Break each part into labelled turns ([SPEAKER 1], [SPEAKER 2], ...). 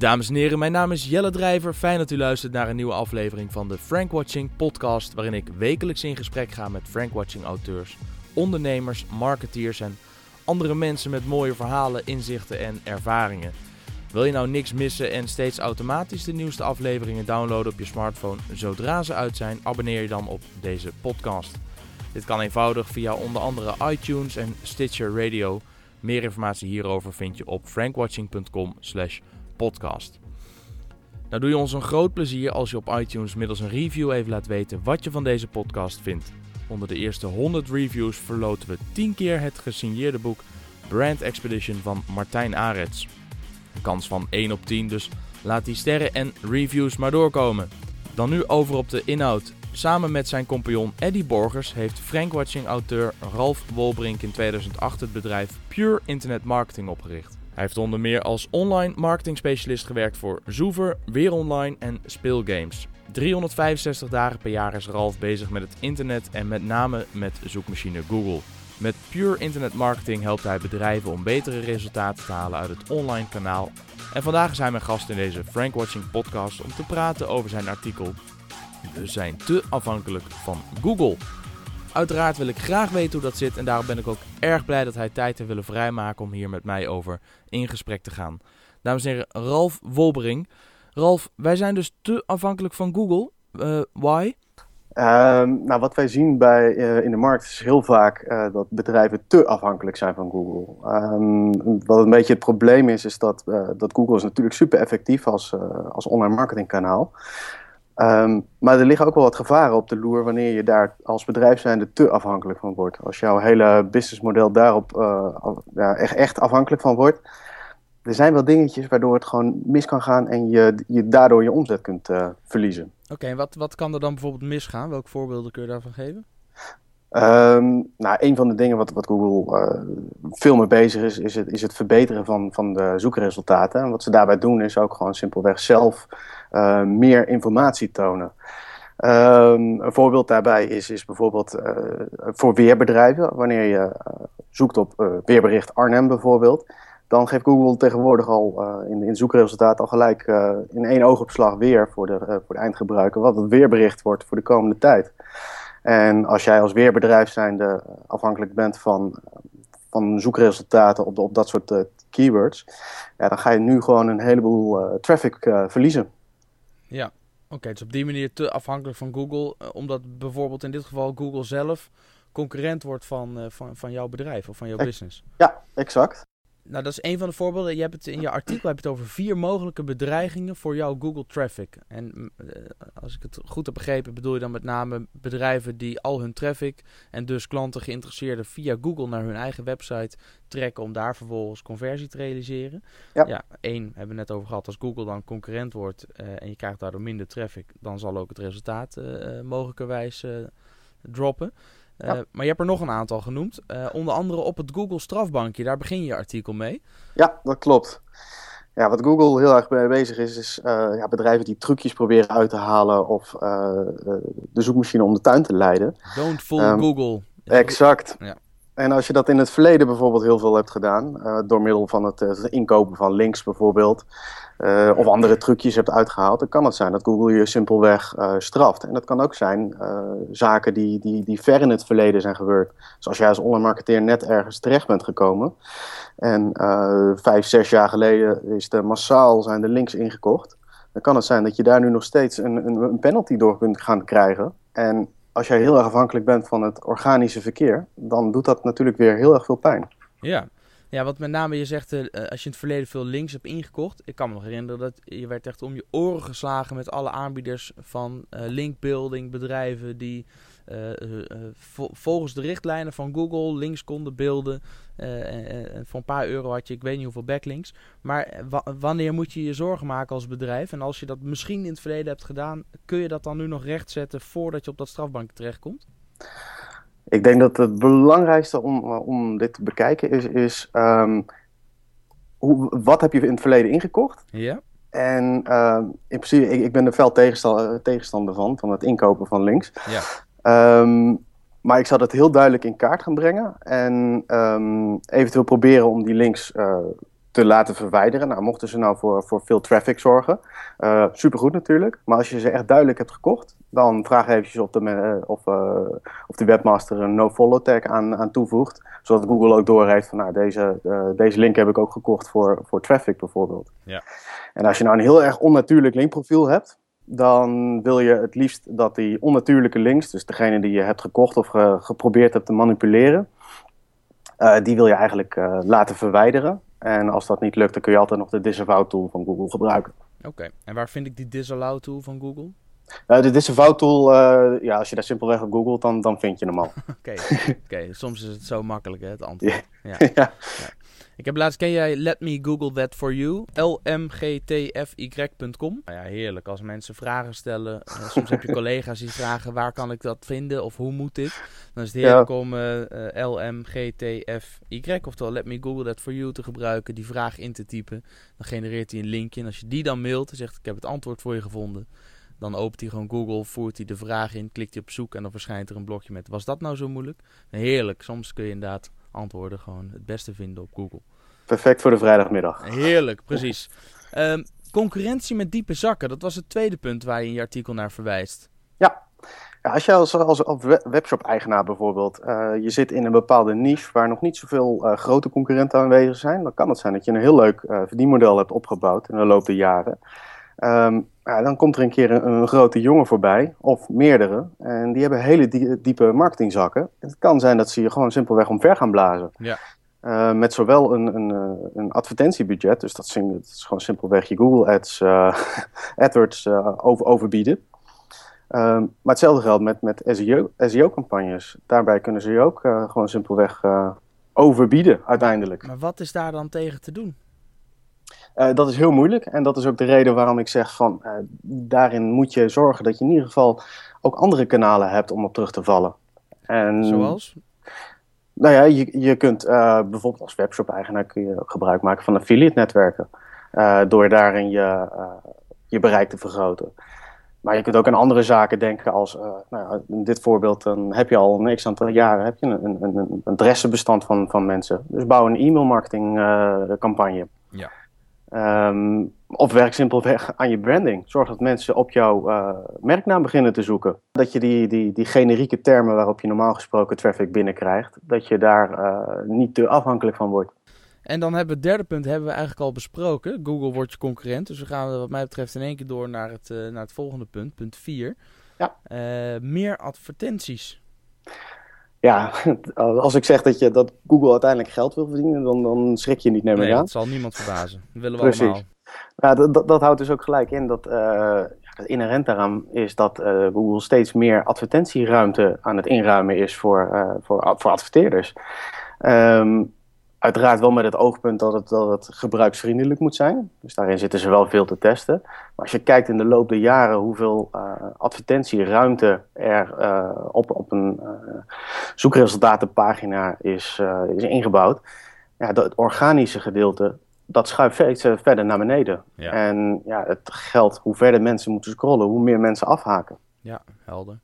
[SPEAKER 1] Dames en heren, mijn naam is Jelle Drijver. Fijn dat u luistert naar een nieuwe aflevering van de Frank Watching podcast, waarin ik wekelijks in gesprek ga met Frank Watching auteurs, ondernemers, marketeers en andere mensen met mooie verhalen, inzichten en ervaringen. Wil je nou niks missen en steeds automatisch de nieuwste afleveringen downloaden op je smartphone zodra ze uit zijn, abonneer je dan op deze podcast. Dit kan eenvoudig via onder andere iTunes en Stitcher Radio. Meer informatie hierover vind je op frankwatching.com/podcast. Nou doe je ons een groot plezier als je op iTunes middels een review even laat weten wat je van deze podcast vindt. Onder de eerste 100 reviews verloten we 10 keer het gesigneerde boek Brand Expedition van Martijn Arets. Een kans van 1 op 10, dus laat die sterren en reviews maar doorkomen. Dan nu over op de inhoud. Samen met zijn compagnon Eddie Borgers heeft Frankwatching-auteur Ralf Wolbrink in 2008 het bedrijf Pure Internet Marketing opgericht. Hij heeft onder meer als online marketing specialist gewerkt voor Zoever, Weer Online en Speelgames. 365 dagen per jaar is Ralf bezig met het internet en met name met zoekmachine Google. Met Pure Internet Marketing helpt hij bedrijven om betere resultaten te halen uit het online kanaal. En vandaag is hij mijn gast in deze Frank Watching podcast om te praten over zijn artikel We zijn te afhankelijk van Google. Uiteraard wil ik graag weten hoe dat zit en daarom ben ik ook erg blij dat hij tijd heeft willen vrijmaken om hier met mij over in gesprek te gaan. Dames en heren, Ralf Wolbering. Ralf, wij zijn dus te afhankelijk van Google. Uh, why?
[SPEAKER 2] Um, nou, wat wij zien bij, uh, in de markt is heel vaak uh, dat bedrijven te afhankelijk zijn van Google. Um, wat een beetje het probleem is, is dat, dat Google is natuurlijk super effectief als, als online marketingkanaal. Um, maar er liggen ook wel wat gevaren op de loer wanneer je daar als bedrijf zijnde te afhankelijk van wordt. Als jouw hele businessmodel daarop ja, echt, echt afhankelijk van wordt, er zijn wel dingetjes waardoor het gewoon mis kan gaan en je, je daardoor je omzet kunt uh, verliezen.
[SPEAKER 1] Oké, okay, en wat, wat kan er dan bijvoorbeeld misgaan? Welke voorbeelden kun je daarvan geven?
[SPEAKER 2] Um, nou, een van de dingen wat, wat Google uh, veel mee bezig is, is het, is het verbeteren van, van de zoekresultaten. En wat ze daarbij doen is ook gewoon simpelweg zelf uh, meer informatie tonen. Um, een voorbeeld daarbij is, is bijvoorbeeld uh, voor weerbedrijven. Wanneer je zoekt op weerbericht Arnhem bijvoorbeeld, dan geeft Google tegenwoordig al in, in zoekresultaten al gelijk in één oogopslag weer voor de, voor de eindgebruiker wat het weerbericht wordt voor de komende tijd. En als jij als weerbedrijf zijnde afhankelijk bent van, van zoekresultaten op, op dat soort keywords, ja, dan ga je nu gewoon een heleboel traffic verliezen.
[SPEAKER 1] Ja, oké, okay, dus op die manier te afhankelijk van Google, omdat bijvoorbeeld in dit geval Google zelf concurrent wordt van, van, van jouw bedrijf of van jouw business.
[SPEAKER 2] Ja, exact.
[SPEAKER 1] Nou, dat is een van de voorbeelden. Je hebt het in je artikel heb je het over vier mogelijke bedreigingen voor jouw Google traffic. En uh, als ik het goed heb begrepen, bedoel je dan met name bedrijven die al hun traffic en dus klanten geïnteresseerden via Google naar hun eigen website trekken om daar vervolgens conversie te realiseren.
[SPEAKER 2] Ja,
[SPEAKER 1] ja één hebben we net over gehad. Als Google dan concurrent wordt uh, en je krijgt daardoor minder traffic, dan zal ook het resultaat uh, mogelijkerwijs droppen. Uh, ja. Maar je hebt er nog een aantal genoemd. Uh, onder andere op het Google strafbankje. Daar begin je artikel mee.
[SPEAKER 2] Ja, dat klopt. Ja, wat Google heel erg mee bezig is, is uh, ja, bedrijven die trucjes proberen uit te halen of de zoekmachine om de tuin te leiden.
[SPEAKER 1] Don't fool um, Google.
[SPEAKER 2] Exact. Ja. En als je dat in het verleden bijvoorbeeld heel veel hebt gedaan, door middel van het, het inkopen van links bijvoorbeeld, uh, of andere trucjes hebt uitgehaald, dan kan het zijn dat Google je simpelweg straft. En dat kan ook zijn zaken die, die, die ver in het verleden zijn gebeurd. Dus jij als online marketeer net ergens terecht bent gekomen. En vijf, zes jaar geleden is er massaal zijn de links ingekocht. Dan kan het zijn dat je daar nu nog steeds een, een, een penalty door kunt gaan krijgen. En als jij heel erg afhankelijk bent van het organische verkeer, dan doet dat natuurlijk weer heel erg veel pijn.
[SPEAKER 1] Ja, ja, wat met name je zegt, uh, als je in het verleden veel links hebt ingekocht. Ik kan me nog herinneren dat je werd echt om je oren geslagen met alle aanbieders van uh, linkbuilding bedrijven die volgens de richtlijnen van Google links konden beelden. en voor een paar euro had je, ik weet niet hoeveel backlinks. Maar wanneer moet je je zorgen maken als bedrijf? En als je dat misschien in het verleden hebt gedaan, kun je dat dan nu nog rechtzetten voordat je op dat strafbank terechtkomt?
[SPEAKER 2] Ik denk dat het belangrijkste om, om dit te bekijken is, is um, hoe, wat heb je in het verleden ingekocht?
[SPEAKER 1] Ja.
[SPEAKER 2] En um, in principe, ik, ik ben er fel tegenstander van, van het inkopen van links.
[SPEAKER 1] Ja.
[SPEAKER 2] Um, maar ik zal het heel duidelijk in kaart gaan brengen en eventueel proberen om die links uh, te laten verwijderen. Nou, mochten ze nou voor, voor veel traffic zorgen, uh, supergoed natuurlijk. Maar als je ze echt duidelijk hebt gekocht, dan vraag eventjes of de, uh, of, uh, of de webmaster een no-follow tag aan, aan toevoegt. Zodat Google ook doorheeft van nou, deze, deze link heb ik ook gekocht voor, voor traffic bijvoorbeeld.
[SPEAKER 1] Ja.
[SPEAKER 2] En als je nou een heel erg onnatuurlijk linkprofiel hebt, dan wil je het liefst dat die onnatuurlijke links, dus degene die je hebt gekocht of ge geprobeerd hebt te manipuleren, die wil je eigenlijk laten verwijderen. En als dat niet lukt, dan kun je altijd nog de disavow tool van Google gebruiken.
[SPEAKER 1] Oké, en waar vind ik die disallow tool van Google?
[SPEAKER 2] Uh, de disavow tool, ja, als je daar simpelweg op googelt, dan, dan vind je hem al.
[SPEAKER 1] Oké, okay. soms is het zo makkelijk, hè, het antwoord. Ja. ja. Ik heb laatst, ken jij Let Me Google That For You? lmgtfy.com. Nou ja, heerlijk. Als mensen vragen stellen. Uh, soms heb je collega's die vragen waar kan ik dat vinden of hoe moet dit? Dan is het heerlijk ja. om uh, uh, lmgtfy, oftewel Let Me Google That For You te gebruiken. Die vraag in te typen. Dan genereert hij een linkje. En als je die dan mailt en zegt ik heb het antwoord voor je gevonden. Dan opent hij gewoon Google, voert hij de vraag in, klikt hij op zoek en dan verschijnt er een blokje met was dat nou zo moeilijk? Heerlijk. Soms kun je inderdaad antwoorden gewoon het beste vinden op Google.
[SPEAKER 2] Perfect voor de vrijdagmiddag.
[SPEAKER 1] Heerlijk, precies. Um, concurrentie met diepe zakken, dat was het tweede punt waar je in je artikel naar verwijst.
[SPEAKER 2] Ja, ja als je als, als, als webshop-eigenaar bijvoorbeeld, uh, je zit in een bepaalde niche waar nog niet zoveel uh, grote concurrenten aanwezig zijn, dan kan het zijn dat je een heel leuk uh, verdienmodel hebt opgebouwd in de loop der jaren. Um, ja, dan komt er een keer een, een, grote jongen voorbij, of meerdere, en die hebben hele die, diepe marketingzakken. Het kan zijn dat ze je gewoon simpelweg omver gaan blazen.
[SPEAKER 1] Ja.
[SPEAKER 2] Uh, met zowel een, een, een, advertentiebudget, dus dat is, dat is, gewoon simpelweg je Google Ads, uh, AdWords uh, over, overbieden. maar hetzelfde geldt met, met SEO-campagnes. SEO Daarbij kunnen ze je ook gewoon simpelweg overbieden uiteindelijk.
[SPEAKER 1] Maar wat is daar dan tegen te doen?
[SPEAKER 2] Uh, dat is heel moeilijk en dat is ook de reden waarom ik zeg van uh, daarin moet je zorgen dat je in ieder geval ook andere kanalen hebt om op terug te vallen. En,
[SPEAKER 1] Zoals?
[SPEAKER 2] Nou ja, je, je kunt uh, bijvoorbeeld als webshop-eigenaar kun je gebruik maken van affiliate-netwerken. door daarin je, je bereik te vergroten. Maar je kunt ook aan andere zaken denken als, nou ja, in dit voorbeeld, dan heb je al een x aantal jaren heb je een, een, een, adressenbestand van, van mensen. Dus bouw een e-mailmarketing campagne.
[SPEAKER 1] Ja.
[SPEAKER 2] Um, of werk simpelweg aan je branding. Zorg dat mensen op jouw uh, merknaam beginnen te zoeken. Dat je die, die, die generieke termen waarop je normaal gesproken traffic binnenkrijgt, dat je daar uh, niet te afhankelijk van wordt.
[SPEAKER 1] En dan hebben we het derde punt hebben we eigenlijk al besproken. Google wordt je concurrent. Dus we gaan wat mij betreft in één keer door naar het, uh, naar het volgende punt, punt 4.
[SPEAKER 2] Ja.
[SPEAKER 1] meer advertenties
[SPEAKER 2] ja, als ik zeg dat, je, dat Google uiteindelijk geld wil verdienen, dan, dan schrik je niet, neem
[SPEAKER 1] nee,
[SPEAKER 2] aan.
[SPEAKER 1] dat zal niemand verbazen. Dat willen we Precies. allemaal.
[SPEAKER 2] Ja, dat, dat, dat, houdt dus ook gelijk in dat uh, het inherent daaraan is dat uh, Google steeds meer advertentieruimte aan het inruimen is voor, uh, voor, voor adverteerders. Um, Uiteraard wel met het oogpunt dat het, dat het gebruiksvriendelijk moet zijn. Dus daarin zitten ze wel veel te testen. Maar als je kijkt in de loop der jaren hoeveel uh, advertentieruimte er uh, op, op een uh, zoekresultatenpagina is, is ingebouwd. Ja, het organische gedeelte, dat schuift steeds verder naar beneden.
[SPEAKER 1] Ja.
[SPEAKER 2] En ja, het geldt hoe verder mensen moeten scrollen, hoe meer mensen afhaken.
[SPEAKER 1] Ja, helder.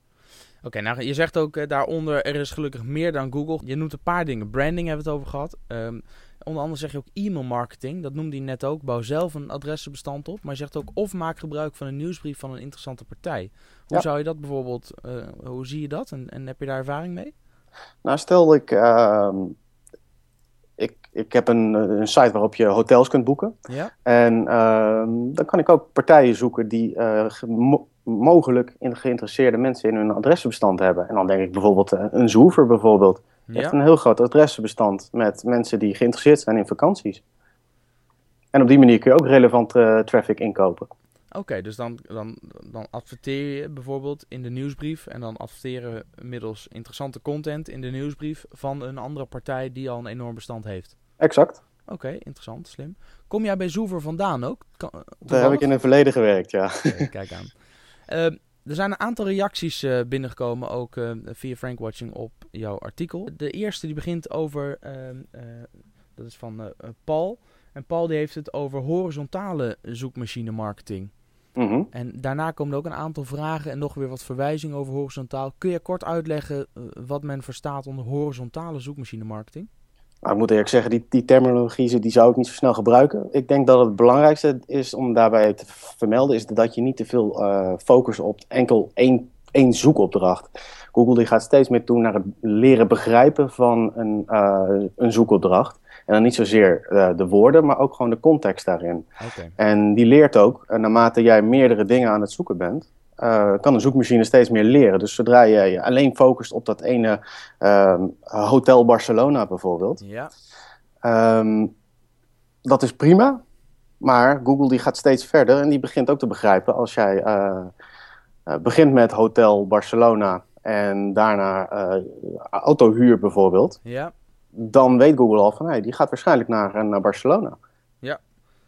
[SPEAKER 1] Oké, nou je zegt ook uh, daaronder, er is gelukkig meer dan Google. Je noemt een paar dingen. Branding hebben we het over gehad. Um, onder andere zeg je ook e-mail marketing. Dat noemde je net ook. Bouw zelf een adressenbestand op. Maar je zegt ook of maak gebruik van een nieuwsbrief van een interessante partij. Hoe ja. zou je dat bijvoorbeeld, uh, hoe zie je dat? En, en, heb je daar ervaring mee?
[SPEAKER 2] Nou, stel ik, uh, ik, ik heb een, een, site waarop je hotels kunt boeken.
[SPEAKER 1] Ja.
[SPEAKER 2] En ehm, dan kan ik ook partijen zoeken die eh, mogelijk in geïnteresseerde mensen in hun adressenbestand hebben. En dan denk ik bijvoorbeeld uh, een Zoever bijvoorbeeld. Heeft een heel groot adressenbestand met mensen die geïnteresseerd zijn in vakanties. En op die manier kun je ook relevante uh, traffic inkopen.
[SPEAKER 1] Oké, okay, dus dan, dan, dan adverteer je bijvoorbeeld in de nieuwsbrief en dan adverteren middels interessante content in de nieuwsbrief van een andere partij die al een enorm bestand heeft.
[SPEAKER 2] Exact.
[SPEAKER 1] Oké, okay, interessant, slim. Kom jij bij Zoever vandaan ook?
[SPEAKER 2] Kan, Daar heb ik in het verleden gewerkt, ja.
[SPEAKER 1] Okay, kijk aan. Uh, er zijn een aantal reacties uh, binnengekomen, ook uh, via Frankwatching op jouw artikel. De eerste die begint over, ehm, dat is van Paul. En Paul die heeft het over horizontale zoekmachine marketing.
[SPEAKER 2] Mm -hmm.
[SPEAKER 1] En daarna komen er ook een aantal vragen en nog weer wat verwijzingen over horizontaal. Kun je kort uitleggen wat men verstaat onder horizontale zoekmachine marketing?
[SPEAKER 2] Nou, ik moet eerlijk zeggen, die, die terminologie die zou ik niet zo snel gebruiken. Ik denk dat het belangrijkste is om daarbij te vermelden, is dat je niet te veel uh, focust op enkel één, één zoekopdracht. Google die gaat steeds meer toe naar het leren begrijpen van een, uh, een zoekopdracht. En dan niet zozeer uh, de woorden, maar ook gewoon de context daarin. En die leert ook, naarmate jij meerdere dingen aan het zoeken bent, uh, kan een zoekmachine steeds meer leren. Dus zodra je je alleen focust op dat ene uh, Hotel Barcelona bijvoorbeeld,
[SPEAKER 1] Ja.
[SPEAKER 2] um, dat is prima. Maar Google die gaat steeds verder en die begint ook te begrijpen als jij uh, begint met Hotel Barcelona en daarna autohuur bijvoorbeeld.
[SPEAKER 1] Ja.
[SPEAKER 2] Dan weet Google al van hey, die gaat waarschijnlijk naar, naar Barcelona.
[SPEAKER 1] Ja,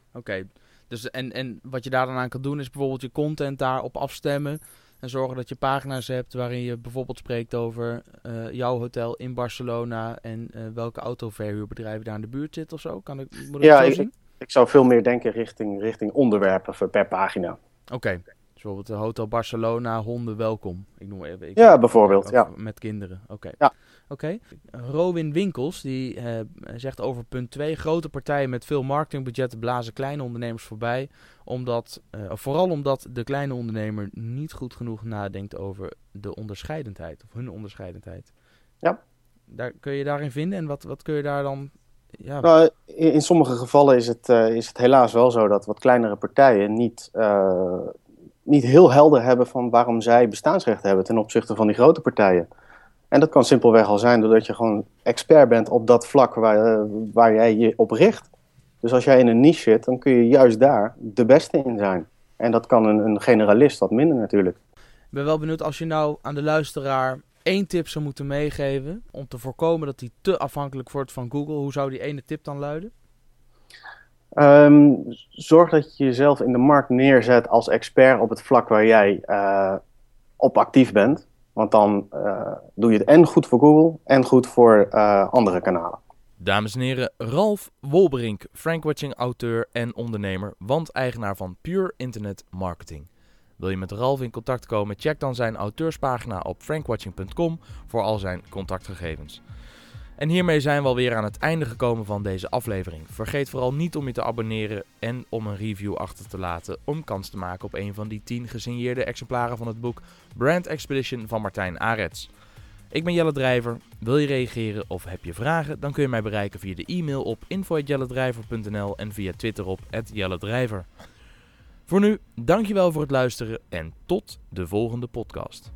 [SPEAKER 1] oké. Okay. Dus en, en wat je daar dan aan kan doen is bijvoorbeeld je content daarop afstemmen. En zorgen dat je pagina's hebt waarin je bijvoorbeeld spreekt over uh, jouw hotel in Barcelona en uh, welke autoverhuurbedrijven daar in de buurt zit of zo. Kan ik, moet ik
[SPEAKER 2] ja,
[SPEAKER 1] zo
[SPEAKER 2] ik,
[SPEAKER 1] zien?
[SPEAKER 2] ik zou veel meer denken richting, richting onderwerpen voor per pagina.
[SPEAKER 1] Oké. Okay. Bijvoorbeeld Hotel Barcelona, honden welkom. Ik noem even. Ik
[SPEAKER 2] ja, bijvoorbeeld. Ja.
[SPEAKER 1] Met kinderen. Oké. Okay.
[SPEAKER 2] Ja.
[SPEAKER 1] Oké. Okay. Rowin Winkels die uh, zegt over punt 2: grote partijen met veel marketingbudgetten blazen kleine ondernemers voorbij, omdat, uh, vooral omdat de kleine ondernemer niet goed genoeg nadenkt over de onderscheidendheid of hun onderscheidendheid.
[SPEAKER 2] Ja.
[SPEAKER 1] Daar kun je daarin vinden en wat, wat kun je daar dan ja.
[SPEAKER 2] Nou, in, in, sommige gevallen is het, uh, is het helaas wel zo dat wat kleinere partijen niet, uh, niet heel helder hebben van waarom zij bestaansrecht hebben ten opzichte van die grote partijen. En dat kan simpelweg al zijn doordat je gewoon expert bent op dat vlak waar, uh, waar jij je op richt. Dus als jij in een niche zit, dan kun je juist daar de beste in zijn. En dat kan een, een generalist wat minder natuurlijk.
[SPEAKER 1] Ik ben wel benieuwd als je nou aan de luisteraar één tip zou moeten meegeven om te voorkomen dat hij te afhankelijk wordt van Google. Hoe zou die ene tip dan luiden?
[SPEAKER 2] Um, zorg dat je jezelf in de markt neerzet als expert op het vlak waar jij uh, op actief bent. Want dan uh, doe je het en goed voor Google en goed voor uh, andere kanalen.
[SPEAKER 1] Dames en heren, Ralf Wolberink, Frankwatching auteur en ondernemer, want eigenaar van Pure Internet Marketing. Wil je met Ralf in contact komen, check dan zijn auteurspagina op frankwatching.com voor al zijn contactgegevens. En hiermee zijn we alweer aan het einde gekomen van deze aflevering. Vergeet vooral niet om je te abonneren en om een review achter te laten om kans te maken op een van die 10 gesigneerde exemplaren van het boek Brand Expedition van Martijn Arets. Ik ben Jelle Drijver. Wil je reageren of heb je vragen? Dan kun je mij bereiken via de e-mail op info.jelledrijver.nl en via Twitter op @jelledrijver. Voor nu, dankjewel voor het luisteren en tot de volgende podcast.